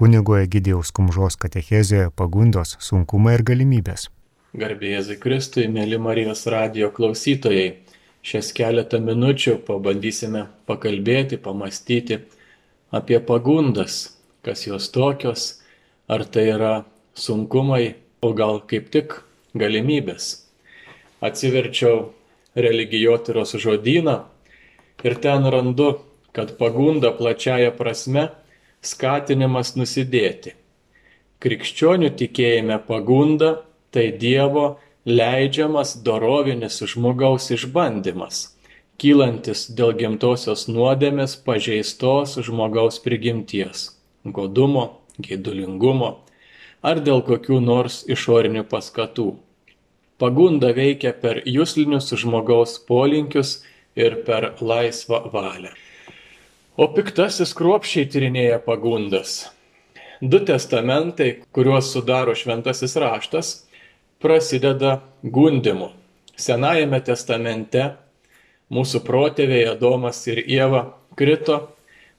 kunigo Egidijaus Kumžos katechezėje pagundos sunkumai ir galimybės. Garbėjai Kristui, mėly Marijos radio klausytojai, šias keletą minučių pabandysime pakalbėti, pamastyti apie pagundas, kas jos tokios, ar tai yra sunkumai, o gal kaip tik galimybės. Atsiverčiau religijotyros žodyną ir ten randu, kad pagunda plačiaja prasme skatinimas nusidėti. Krikščionių tikėjime pagunda tai Dievo leidžiamas dorovinis žmogaus išbandymas, kylantis dėl gimtosios nuodėmės pažeistos žmogaus prigimties - godumo, gėdulingumo ar dėl kokių nors išorinių paskatų. Pagunda veikia per jūslinius žmogaus polinkius ir per laisvą valią. O piktasis kruopščiai tyrinėja pagundas. Du testamentai, kuriuos sudaro šventasis raštas, prasideda gundimu. Senajame testamente mūsų protėviai Adomas ir Jėva krito,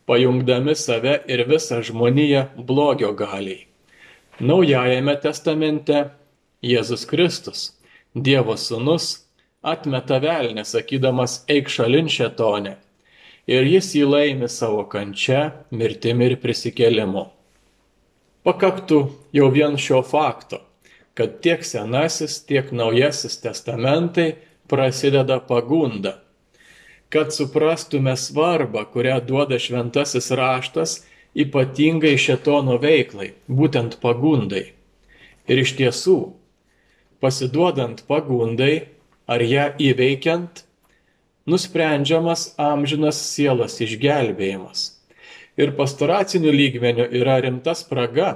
pajungdami save ir visą žmoniją blogio galiai. Naujajame testamente Jėzus Kristus, Dievo sūnus, atmeta velnę, sakydamas eik šalin šetonė ir jis jį laimi savo kančia, mirtimi ir prisikėlimu. Pakaktų jau vien šio fakto, kad tiek Senasis, tiek Naujasis testamentai prasideda pagunda, kad suprastume svarbą, kurią duoda šventasis raštas ypatingai šetono veiklai, būtent pagundai. Ir iš tiesų, pasiduodant pagundai ar ją įveikiant, nusprendžiamas amžinas sielos išgelbėjimas. Ir pastoracinių lygmenių yra rimta spraga,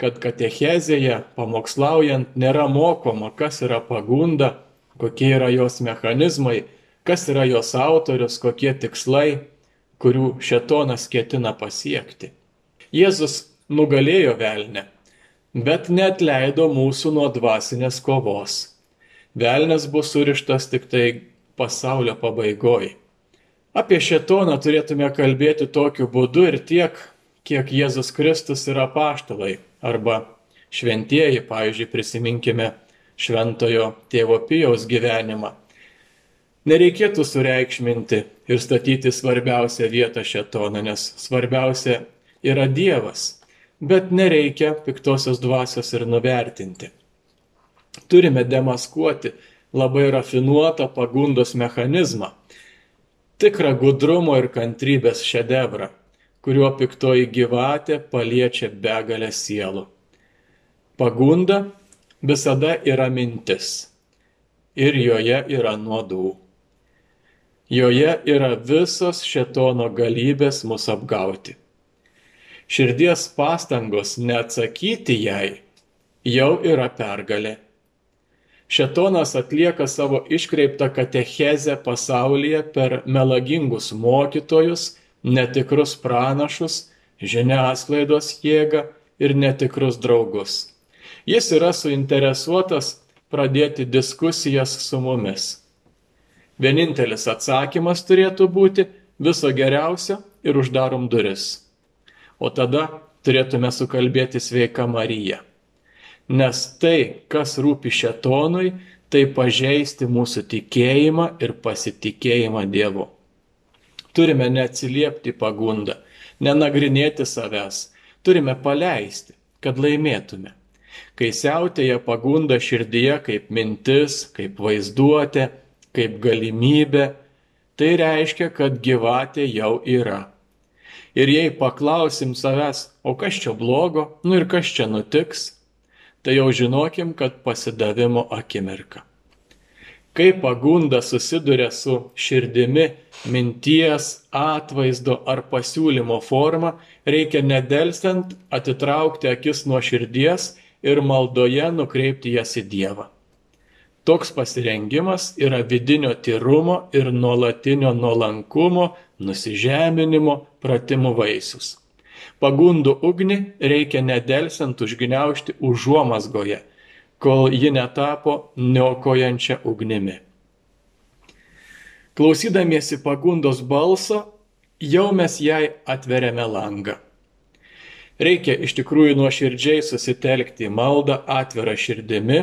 kad katechezėje pamokslaujant nėra mokoma, kas yra pagunda, kokie yra jos mechanizmai, kas yra jos autorius, kokie tikslai, kurių šetonas ketina pasiekti. Jėzus nugalėjo velnę, bet net leido mūsų nuo dvasinės kovos. Velnes bus surištas tik tai pasaulio pabaigoj. Apie šetoną turėtume kalbėti tokiu būdu ir tiek, kiek Jėzus Kristus yra paštalai arba šventieji, pavyzdžiui, prisiminkime šventojo tėvo Pijaus gyvenimą. Nereikėtų sureikšminti ir statyti svarbiausią vietą šetoną, nes svarbiausia yra Dievas, bet nereikia piktosios dvasios ir nuvertinti. Turime demaskuoti labai rafinuotą pagundos mechanizmą, tikrą gudrumo ir kantrybės šedevrą, kuriuo piktoji gyvatė paliečia begalę sielų. Pagunda visada yra mintis ir joje yra nuodų. Joje yra visos šetono galybės mus apgauti. Širdies pastangos neatsakyti jai jau yra pergalė Šetonas atlieka savo iškreiptą katechezę pasaulyje per melagingus mokytojus, netikrus pranašus, žiniasklaidos jėgą ir netikrus draugus. Jis yra suinteresuotas pradėti diskusijas su mumis. Vienintelis atsakymas turėtų būti viso geriausio ir uždarom duris. O tada turėtume sukalbėti sveiką Mariją nes tai, kas rūpi šetonui, tai pažeisti mūsų tikėjimą ir pasitikėjimą Dievu. Turime neatsiliepti pagundą, nenagrinėti savęs, turime paleisti, kad laimėtume. Kai siautėja pagunda širdyje kaip mintis, kaip vaizduotė, kaip galimybė, tai reiškia, kad gyvatė jau yra. Ir jei paklausim savęs, o kas čia blogo, nu ir kas čia nutiks, tai jau žinokim, kad pasidavimo akimirka. Kai pagunda susiduria su širdimi, minties, atvaizdo ar pasiūlymo forma, reikia nedelsiant atitraukti akis nuo širdies ir maldoje nukreipti jas į Dievą. Toks pasirengimas yra vidinio tyrumo ir nuolatinio nuolankumo, nusižeminimo pratimų vaisius. Pagundų ugnį reikia nedelsiant užgniaužti užuomasgoje, kol ji netapo niokojančia ugnimi. Klausydamiesi pagundos balso, jau mes jai atveriame langą. Reikia iš tikrųjų nuoširdžiai susitelkti į maldą atvirą širdimi,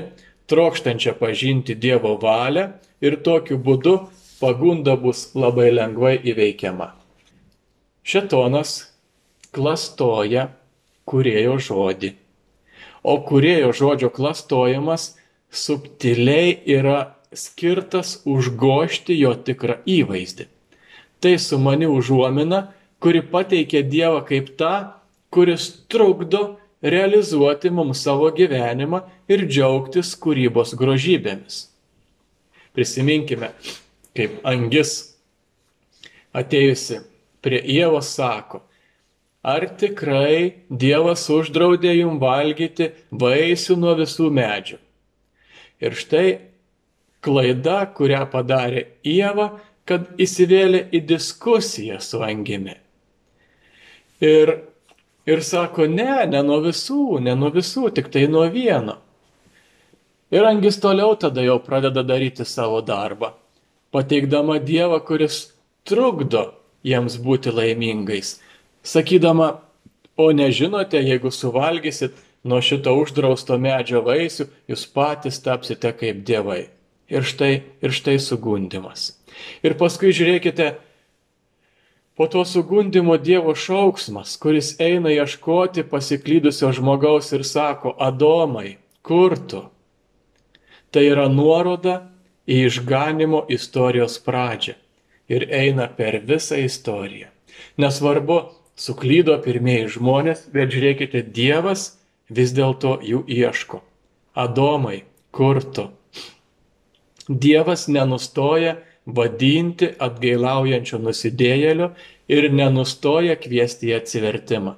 trokštančią pažinti Dievo valią ir tokiu būdu pagunda bus labai lengvai įveikiama. Šetonas klastoja kurėjo žodį, o kurėjo žodžio klastojimas subtiliai yra skirtas užgošti jo tikrą įvaizdį. Tai sumani užuomina, kuri pateikia Dievą kaip tą, kuris trukdo realizuoti mums savo gyvenimą ir džiaugtis kūrybos grožybėmis. Prisiminkime, kaip angis atėjusi prie Ievos sako, ar tikrai Dievas uždraudė jum valgyti vaisių nuo visų medžių. Ir štai klaida, kurią padarė Ieva, kad įsivėlė į diskusiją su angimi. Ir, ir sako, ne, ne nuo visų, ne nuo visų, tik tai nuo vieno. Ir angis toliau tada jau pradeda daryti savo darbą, pateikdama Dievą, kuris trukdo jiems būti laimingais, sakydama, o nežinote, jeigu suvalgysit nuo šito uždrausto medžio vaisių, jūs patys tapsite kaip dievai. Ir štai, ir štai sugundimas. Ir paskui žiūrėkite, po to sugundimo Dievo šauksmas, kuris eina ieškoti pasiklydusio žmogaus ir sako, Adomai, kur tu? Tai yra nuoroda į išganimo istorijos pradžią ir eina per visą istoriją. Nesvarbu, suklydo pirmieji žmonės, bet žiūrėkite, Dievas vis dėlto jų ieško. Adomai, kur tu? Dievas nenustoja vadinti atgailaujančio nusidėjėlio ir nenustoja kviesti į atsivertimą.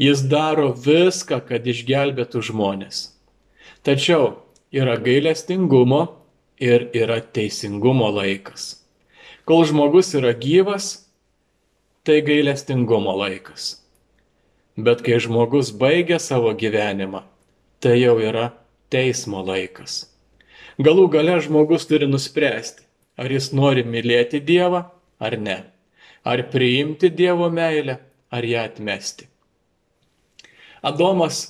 Jis daro viską, kad išgelbėtų žmonės. Tačiau yra gailestingumo ir yra teisingumo laikas. Kol žmogus yra gyvas, tai gailestingumo laikas. Bet kai žmogus baigia savo gyvenimą, tai jau yra teismo laikas. Galų gale žmogus turi nuspręsti, ar jis nori mylėti Dievą ar ne. Ar priimti Dievo meilę, ar ją atmesti. Adomas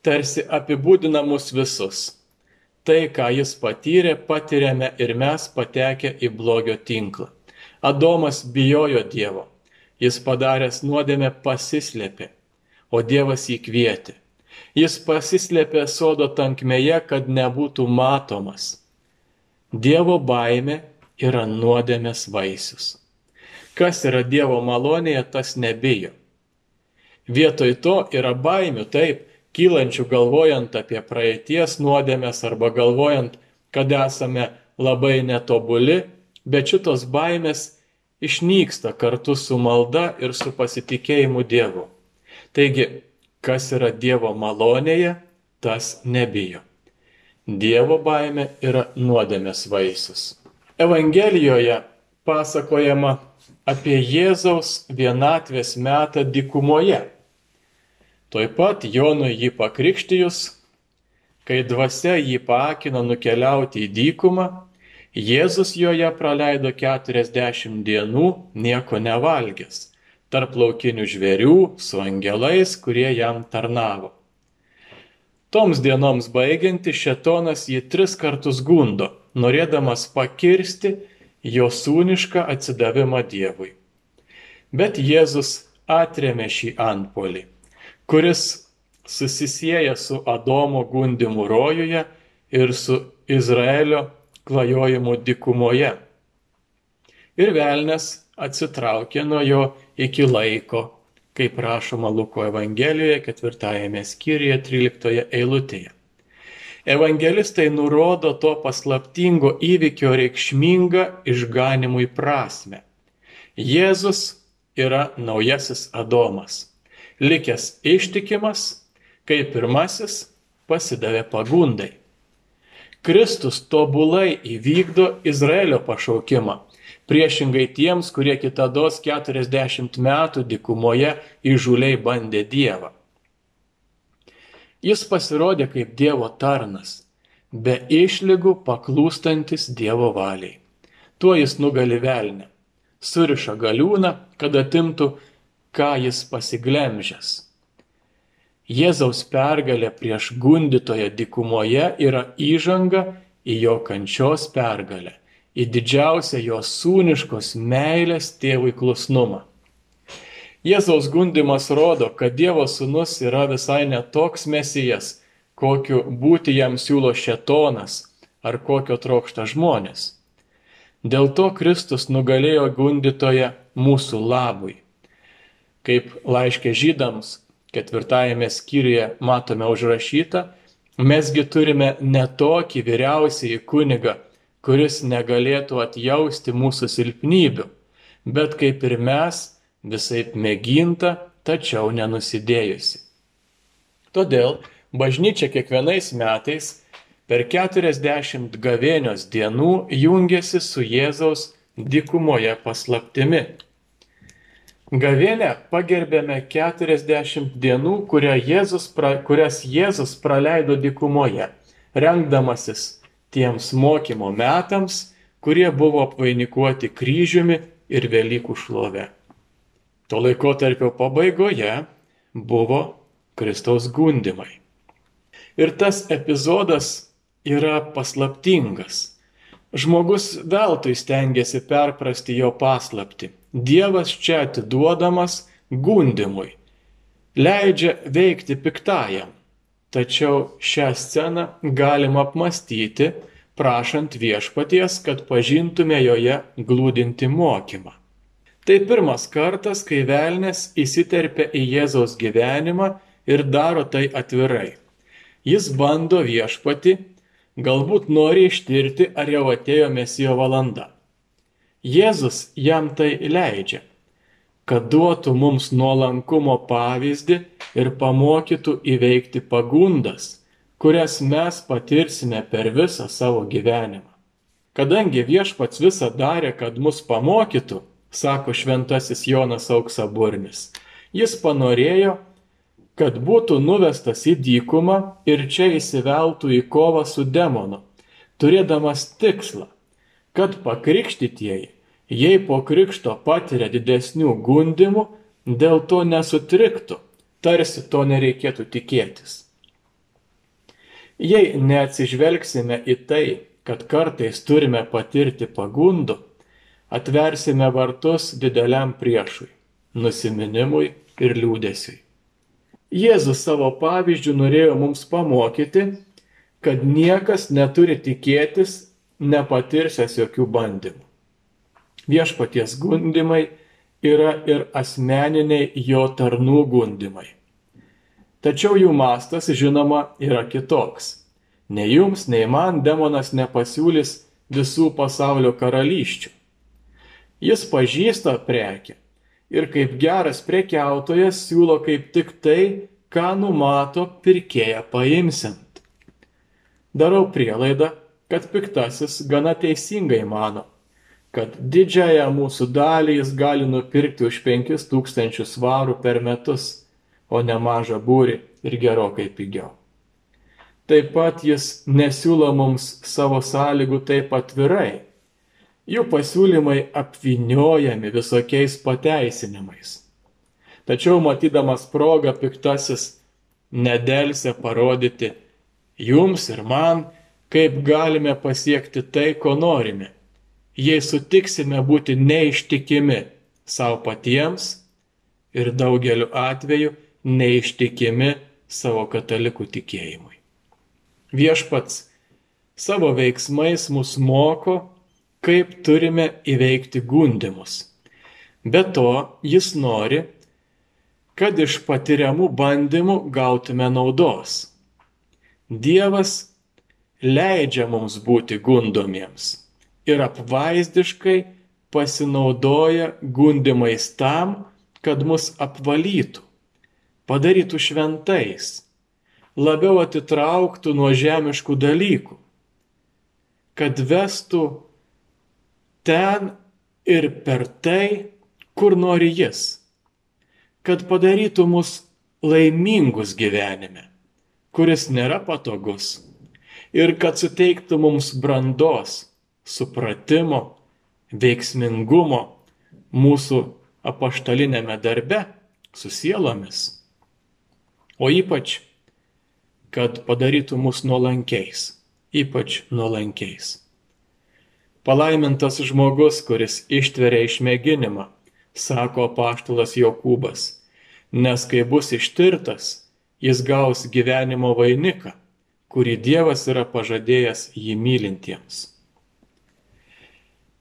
tarsi apibūdina mus visus. Tai, ką jis patyrė, patiriame ir mes patekę į blogio tinklą. Adomas bijojo Dievo. Jis padaręs nuodėmę pasislėpė, o Dievas jį kvietė. Jis pasislėpė sodo tankmėje, kad nebūtų matomas. Dievo baime yra nuodėmės vaisius. Kas yra Dievo malonėje, tas nebijo. Vietoj to yra baimių, taip, kylančių galvojant apie praeities nuodėmės arba galvojant, kad esame labai netobuli, bet šitos baimės išnyksta kartu su malda ir su pasitikėjimu Dievu. Taigi, kas yra Dievo malonėje, tas nebijo. Dievo baime yra nuodėmės vaisius. Evangelijoje pasakojama apie Jėzaus vienatvės metą dykumoje. Tuoj pat Jonui jį pakrikštijus, kai dvasia jį paakino nukeliauti į dykumą, Jėzus joje praleido 40 dienų nieko nevalgęs tarp laukinių žvėrių su angelais, kurie jam tarnavo. Toms dienoms baigianti šetonas jį tris kartus gundo, norėdamas pakirsti jo sūnišką atsidavimą Dievui. Bet Jėzus atremė šį antpolį, kuris susisieja su Adomo gundimu rojuje ir su Izraelio klajojimu dikumoje. Ir velnės atsitraukė nuo jo iki laiko, kaip rašoma Luko Evangelijoje ketvirtajame skyriuje 13 eilutėje. Evangelistai nurodo to paslaptingo įvykio reikšmingą išganimui prasme. Jėzus yra naujasis Adomas, likęs ištikimas, kaip pirmasis pasidavė pagundai. Kristus tobulai įvykdo Izraelio pašaukimą priešingai tiems, kurie kitados 40 metų dikumoje įžuliai bandė Dievą. Jis pasirodė kaip Dievo tarnas, be išlygų paklūstantis Dievo valiai. Tuo jis nugali velnę, suriša galiūną, kad atimtų, ką jis pasiglemžęs. Jėzaus pergalė prieš gundytoją dikumoje yra įžanga į jo kančios pergalę, į didžiausią jo sūniškos meilės tėvui klusnumą. Jėzaus gundimas rodo, kad Dievo sūnus yra visai netoks mesijas, kokiu būti jam siūlo šetonas ar kokio trokšta žmonės. Dėl to Kristus nugalėjo gundytoje mūsų labui. Kaip laiškė žydams ketvirtajame skyriuje matome užrašyta, mesgi turime netokį vyriausiai kunigą, kuris negalėtų atjausti mūsų silpnybių, bet kaip ir mes, visai mėginta, tačiau nenusidėjusi. Todėl bažnyčia kiekvienais metais per 40 gavėnios dienų jungiasi su Jėzaus dikumoje paslaptimi Gavėnę pagerbėme 40 dienų, Jėzus pra, kurias Jėzus praleido dykumoje, rengdamasis tiems mokymo metams, kurie buvo apvainikuoti kryžiumi ir Velykų šlove. To laiko tarpio pabaigoje buvo Kristaus gundimai. Ir tas epizodas yra paslaptingas. Žmogus veltui stengiasi perprasti jo paslapti Dievas čia atiduodamas gundimui, leidžia veikti piktajam. Tačiau šią sceną galima apmastyti, prašant viešpaties, kad pažintume joje glūdinti mokymą. Tai pirmas kartas, kai velnės įsiterpia į Jėzaus gyvenimą ir daro tai atvirai. Jis bando viešpati, galbūt nori ištirti, ar jau atėjo mesijo valanda. Jėzus jam tai leidžia, kad duotų mums nuolankumo pavyzdį ir pamokytų įveikti pagundas, kurias mes patirsime per visą savo gyvenimą. Kadangi viešpats visą darė, kad mus pamokytų, sako šventasis Jonas Auksaburnis, jis panorėjo, kad būtų nuvestas į dykumą ir čia įsiveltų į kovą su demonu, turėdamas tikslą kad pakrikštytieji, jei po krikšto patiria didesnių gundimų, dėl to nesutriktų, tarsi to nereikėtų tikėtis. Jei neatsižvelgsime į tai, kad kartais turime patirti pagundų, atversime vartus dideliam priešui - nusiminimui ir liūdėsiui. Jėzus savo pavyzdžių norėjo mums pamokyti, kad niekas neturi tikėtis nepatirsęs jokių bandymų. Viešpaties gundimai yra ir asmeniniai jo tarnų gundimai. Tačiau jų mastas, žinoma, yra kitoks. Nei jums, nei man demonas nepasiūlys visų pasaulio karalysčių. Jis pažįsta prekę ir kaip geras prekiautojas siūlo kaip tik tai, ką numato pirkėją paimsint. Darau prielaidą, kad piktasis gana teisingai mano, kad didžiąją mūsų dalį jis gali nupirkti už 5000 svarų per metus, o ne mažą būrį ir gerokai pigiau. Taip pat jis nesiūlo mums savo sąlygų taip atvirai. Jų pasiūlymai apviniojami visokiais pateisinimais. Tačiau matydamas progą piktasis nedelsia parodyti jums ir man, kaip galime pasiekti tai, ko norime, jei sutiksime būti neištikimi savo patiems ir daugeliu atveju neištikimi savo katalikų tikėjimui. Viešpats savo veiksmais mus moko, kaip turime įveikti gundimus. Be to, jis nori, kad iš patiriamų bandymų gautume naudos. Dievas leidžia mums būti gundomiems ir apvaizdiškai pasinaudoja gundimais tam, kad mus apvalytų, padarytų šventais, labiau atitrauktų nuo žemiškų dalykų, kad vestų ten ir per tai, kur nori jis, kad padarytų mus laimingus gyvenime, kuris nėra patogus ir kad suteiktų mums brandos, supratimo, veiksmingumo mūsų apaštalinėme darbe su sielomis. o ypač, kad padarytų mus nuolankiais, ypač nuolankiais. Palaimintas žmogus, kuris ištveria išmėginimą, sako paštulas Jokūbas, nes kai bus ištirtas, jis gaus gyvenimo vainiką, kurį Dievas yra pažadėjęs jį mylintiems.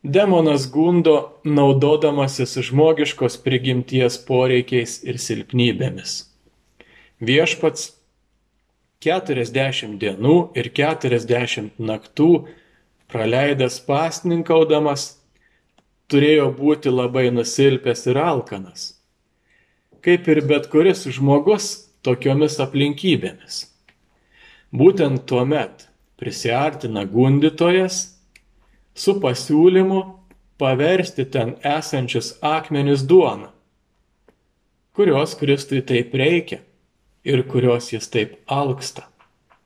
Demonas gundo naudodamasis žmogiškos prigimties poreikiais ir silpnybėmis. Viešpats 40 dienų ir 40 naktų praleidęs pasninkaudamas turėjo būti labai nusilpęs ir alkanas. Kaip ir bet kuris žmogus tokiomis aplinkybėmis. Būtent tuo met prisiartina gundytojas su pasiūlymu paversti ten esančius akmenis duoną, kurios Kristui taip reikia ir kurios jis taip alksta.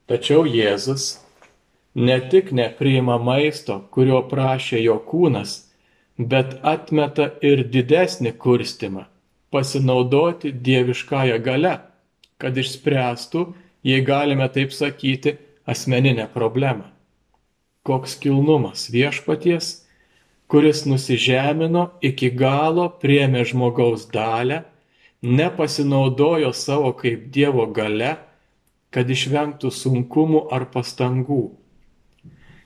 Tačiau Jėzus ne tik nepriima maisto, kurio prašė jo kūnas, bet atmeta ir didesnį kurstimą - pasinaudoti dieviškąją gale, kad išspręstų, jei galime taip sakyti, asmeninę problemą koks kilnumas viešpaties, kuris nusižemino iki galo priemė žmogaus dalę, nepasinaudojo savo kaip Dievo gale, kad išvengtų sunkumų ar pastangų.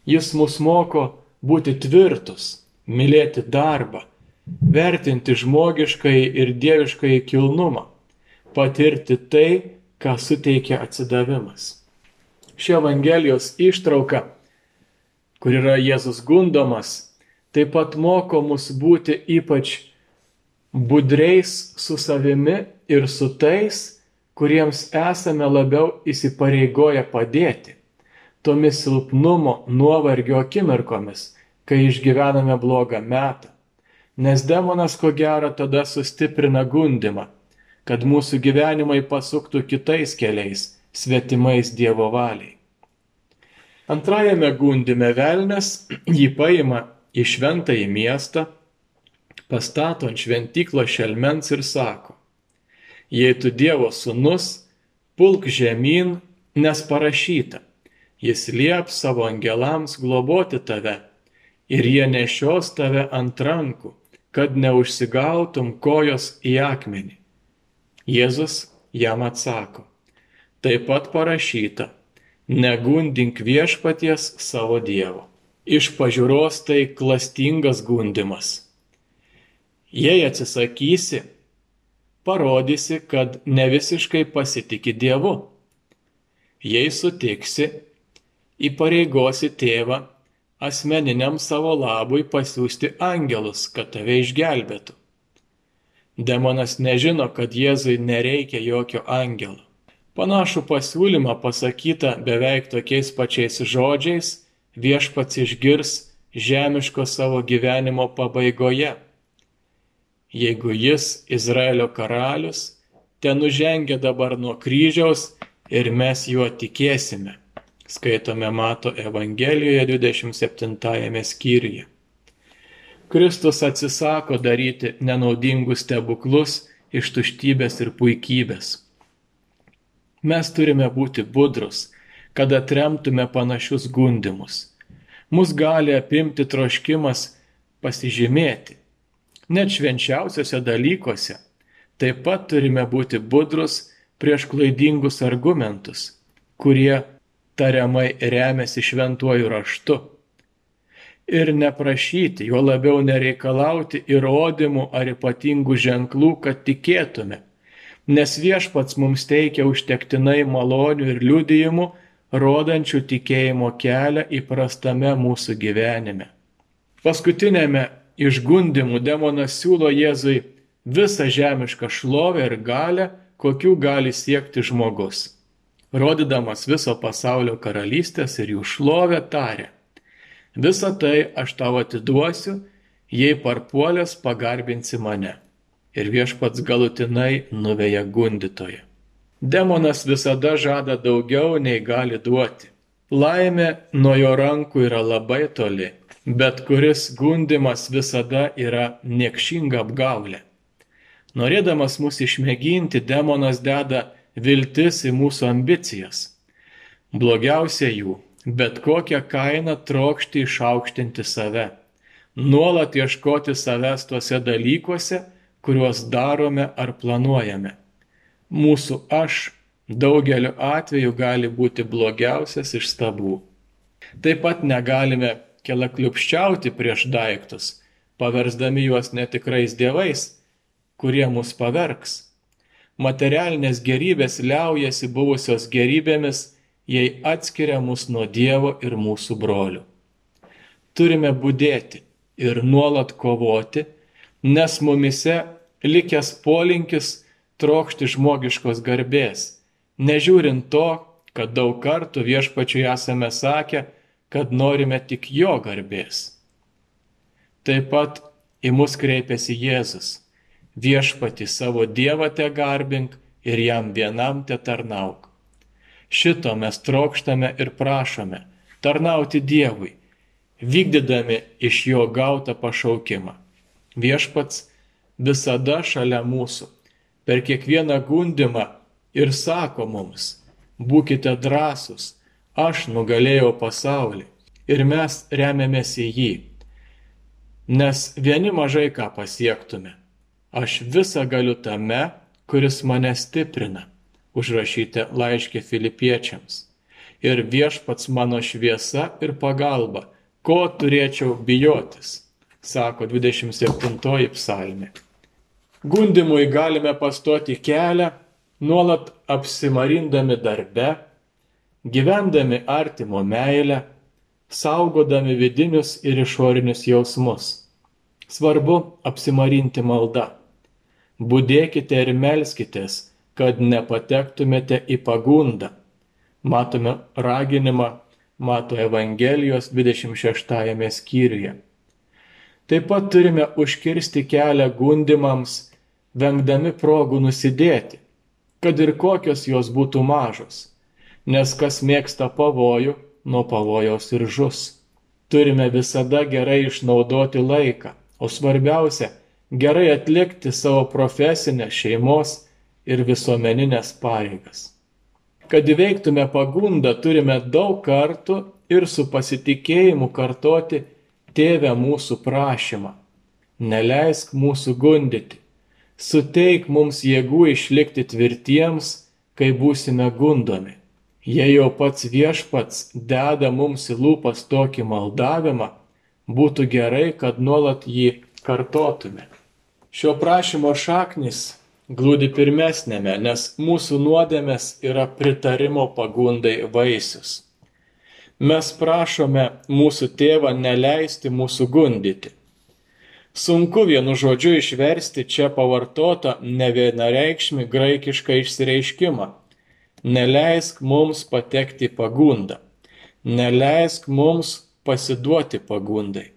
Jis mus moko būti tvirtus, mylėti darbą, vertinti žmogiškai ir dieviškai kilnumą, patirti tai, ką suteikia atsidavimas. Ši Evangelijos ištrauka kur yra Jėzus gundomas, taip pat moko mus būti ypač budreis su savimi ir su tais, kuriems esame labiau įsipareigoję padėti, tomis silpnumo, nuovargio akimirkomis, kai išgyvename blogą metą. Nes demonas ko gero tada sustiprina gundimą, kad mūsų gyvenimai pasuktų kitais keliais, svetimais Dievo valiai. Antrajame gundime velnes jį paima į šventąjį miestą, pastato ant šventyklo šelmens ir sako, jei tu Dievo sunus, pulk žemyn, nes parašyta, jis lieps savo angelams globoti tave ir jie nešios tave ant rankų, kad neužsigautum kojos į akmenį. Jėzus jam atsako, taip pat parašyta, negundink viešpaties savo Dievo. Iš pažiūros tai klastingas gundimas. Jei atsisakysi, parodysi, kad ne visiškai pasitiki Dievu. Jei sutiksi, įpareigosi tėvą asmeniniam savo labui pasiūsti angelus, kad tave išgelbėtų. Demonas nežino, kad Jėzui nereikia jokio angelo. Panašų pasiūlymą pasakytą beveik tokiais pačiais žodžiais viešpats išgirs žemiško savo gyvenimo pabaigoje. Jeigu jis, Izraelio karalius, ten nužengia dabar nuo kryžiaus ir mes juo tikėsime. Skaitome Mato Evangelijoje 27 skyriuje. Kristus atsisako daryti nenaudingus stebuklus iš tuštybės ir puikybės. Mes turime būti budrus, kad atremtume panašius gundimus. Mus gali apimti troškimas pasižymėti. Net švenčiausiose dalykuose taip pat turime būti budrus prieš klaidingus argumentus, kurie tariamai remiasi šventuoju raštu. Ir neprašyti, juo labiau nereikalauti įrodymų ar ypatingų ženklų, kad tikėtume nes viešpats mums teikia užtektinai malonių ir liudijimų, rodančių tikėjimo kelią įprastame mūsų gyvenime. Paskutinėme išgundimų demonas siūlo Jėzui visą žemišką šlovę ir galę, kokių gali siekti žmogus. Rodydamas viso pasaulio karalystės ir jų šlovę tarė. Visą tai aš tau atiduosiu, jei parpuolės pagarbinsi mane ir viešpats galutinai nuveja gundytoje. Demonas visada žada daugiau nei gali duoti. Laimė nuo jo rankų yra labai toli, bet kuris gundimas visada yra niekšinga apgaulė. Norėdamas mus išmėginti, demonas deda viltis į mūsų ambicijas. Blogiausia jų - bet kokią kainą trokšti išaukštinti save, nuolat ieškoti savęs tuose dalykuose, kuriuos darome ar planuojame. Mūsų aš daugeliu atveju gali būti blogiausias iš stabų. Taip pat negalime kelakliupščiauti prieš daiktus, paversdami juos netikrais dievais, kurie mus pavergs. Materialinės gerybės liaujasi buvusios gerybėmis, jei atskiria mus nuo Dievo ir mūsų brolių. Turime būdėti ir nuolat kovoti, nes mumise likęs polinkis trokšti žmogiškos garbės, nežiūrint to, kad daug kartų viešpačiui esame sakę, kad norime tik jo garbės. Taip pat į mus kreipiasi Jėzus. Viešpati savo Dievą te garbink ir jam vienam te tarnauk. Šito mes trokštame ir prašome - tarnauti Dievui, vykdydami iš jo gautą pašaukimą. Viešpats visada šalia mūsų, per kiekvieną gundimą ir sako mums - būkite drąsūs, aš nugalėjau pasaulį ir mes remiamės į jį. Nes vieni mažai ką pasiektume, aš visą galiu tame, kuris mane stiprina, užrašyti laiškė filipiečiams. Ir viešpats mano šviesa ir pagalba, ko turėčiau bijotis, sako 27 psalmė. Gundimui galime pastoti kelią, nuolat apsimarindami darbe, gyvendami artimo meilę, saugodami vidinius ir išorinius jausmus. Svarbu apsimarinti maldą. Būdėkite ir melskitės, kad nepatektumėte į pagundą. Matome raginimą Mato Evangelijos 26 skyriuje. Taip pat turime užkirsti kelią gundimams, vengdami progų nusidėti, kad ir kokios jos būtų mažos nes kas mėgsta pavojų, nuo pavojaus ir žus. Turime visada gerai išnaudoti laiką, o svarbiausia - gerai atlikti savo profesinę šeimos ir visuomeninės pareigas. Kad įveiktume pagundą, turime daug kartų ir su pasitikėjimu kartoti Tėvę mūsų prašymą. Neleisk mūsų gundyti. Suteik mums jėgų išlikti tvirtiems, kai būsime gundomi. Jei jau pats viešpats deda mums į lūpas tokį maldavimą, būtų gerai, kad nuolat jį kartotume. Šio prašymo šaknis glūdi pirmesnėme, nes mūsų nuodėmės yra pritarimo pagundai vaisius. Mes prašome mūsų tėvą neleisti mūsų gundyti. Sunku vienu žodžiu išversti čia pavartotą nevienareikšmį graikišką išsireiškimą Neleisk mums patekti pagundą. Neleisk mums pasiduoti pagundai.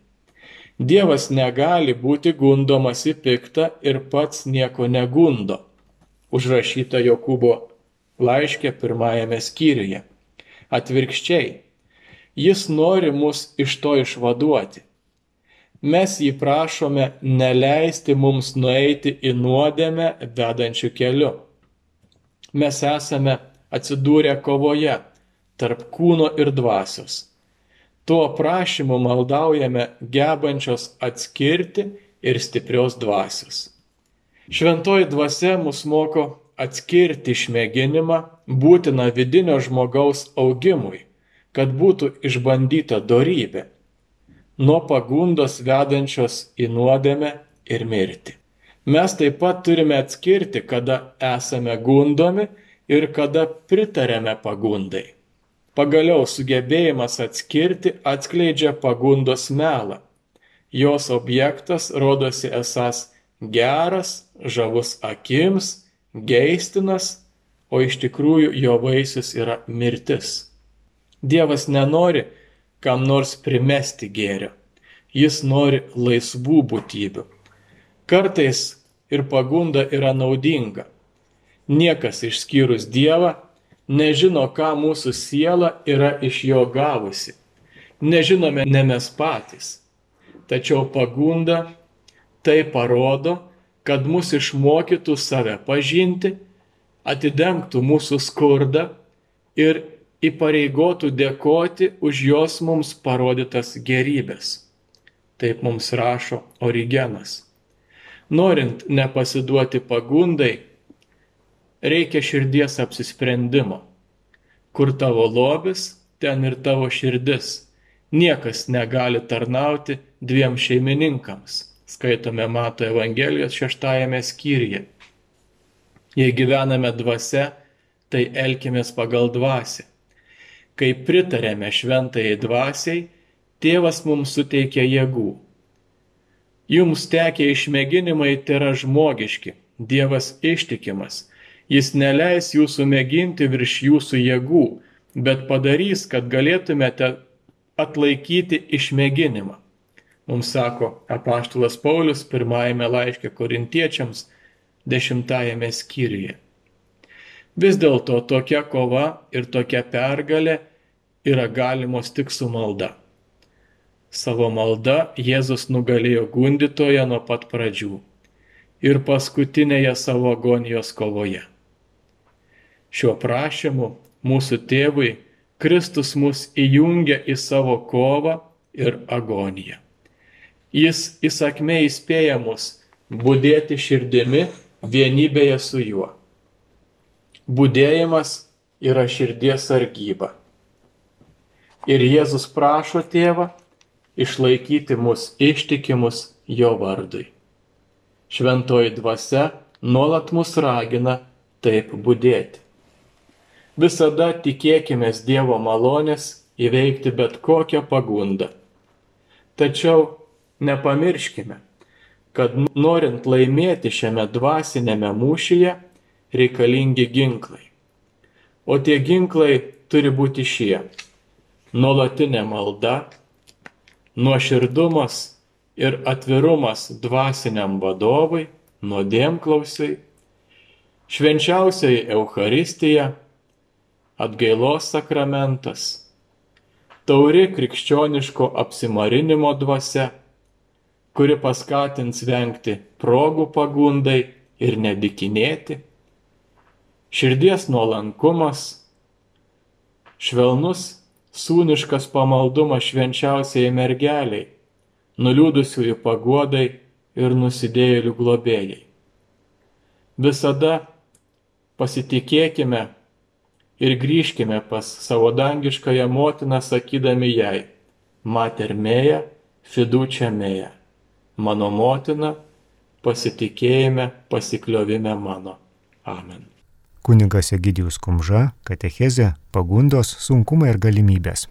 Dievas negali būti gundomas į piktą ir pats nieko negundo. Užrašyta Jokūbo laiškė pirmajame skyriuje. Atvirkščiai, jis nori mus iš to išvaduoti. Mes jį prašome neleisti mums nueiti į nuodėmę vedančių keliu. Mes esame atsidūrė kovoje tarp kūno ir dvasios. Tuo prašymu maldaujame gebančios atskirti ir stiprios dvasios. Šventoji dvasia mus moko atskirti išmėginimą būtiną vidinio žmogaus augimui, kad būtų išbandyta dorybė, nuo pagundos vedančios į nuodėmę ir mirtį. Mes taip pat turime atskirti, kada esame gundomi ir kada pritarėme pagundai. Pagaliau sugebėjimas atskirti atskleidžia pagundos melą. Jos objektas rodosi esas geras, žavus akims, geistinas, o iš tikrųjų jo vaisius yra mirtis. Dievas nenori kam nors primesti gėrio. Jis nori laisvų būtybių. Kartais ir pagunda yra naudinga Niekas išskyrus Dievą nežino, ką mūsų siela yra iš jo gavusi. Nežinome ne mes patys. Tačiau pagunda tai parodo, kad mus išmokytų save pažinti, atidengtų mūsų skurdą ir įpareigotų dėkoti už jos mums parodytas gerybės. Taip mums rašo Origenas. Norint nepasiduoti pagundai, reikia širdies apsisprendimo. Kur tavo lobis, ten ir tavo širdis. Niekas negali tarnauti dviem šeimininkams. Skaitome Mato Evangelijos šeštajame skyriuje. Jei gyvename dvasia, tai elkimės pagal dvasę. Kai pritarėme šventai dvasiai, tėvas mums suteikia jėgų. Jums tekia išmėginimai tai yra žmogiški, Dievas ištikimas. Jis neleis jūsų mėginti virš jūsų jėgų, bet padarys, kad galėtumėte atlaikyti išmėginimą. Mums sako apaštulas Paulius pirmajame laiške korintiečiams dešimtajame skyriuje. Vis dėlto tokia kova ir tokia pergalė yra galimos tik su malda. Savo malda Jėzus nugalėjo gundytoje nuo pat pradžių ir paskutinėje savo agonijos kovoje. Šiuo prašymu mūsų tėvui Kristus mus įjungia į savo kovą ir agoniją. Jis įsakmei įspėja mus būdėti širdimi vienybėje su juo. Būdėjimas yra širdies sargyba. Ir Jėzus prašo tėvą išlaikyti mus ištikimus jo vardui. Šventoji dvasia nuolat mus ragina taip būdėti. Visada tikėkime Dievo malonės įveikti bet kokią pagundą. Tačiau nepamirškime, kad norint laimėti šiame dvasinėme mūšyje, reikalingi ginklai. O tie ginklai turi būti šie - nuolatinė malda, nuoširdumas ir atvirumas dvasiniam vadovui, nuodėmklausai, švenčiausiai Euharistija, atgailos sakramentas, tauri krikščioniško apsimarinimo dvasia, kuri paskatins vengti progų pagundai ir nedikinėti. Širdies nuolankumas, švelnus sūniškas pamaldumas švenčiausiai mergeliai, nuliūdusiųjų paguodai ir nusidėjėlių globėjai. Visada pasitikėkime ir grįžkime pas savo dangiškąją motiną, sakydami jai, Mater Mėja, Fidučia Mėja, mano motina, pasitikėjime, pasikliovime mano. Amen. Kunigas Egidijus Kumža, katechezė, pagundos, sunkumai ir galimybės.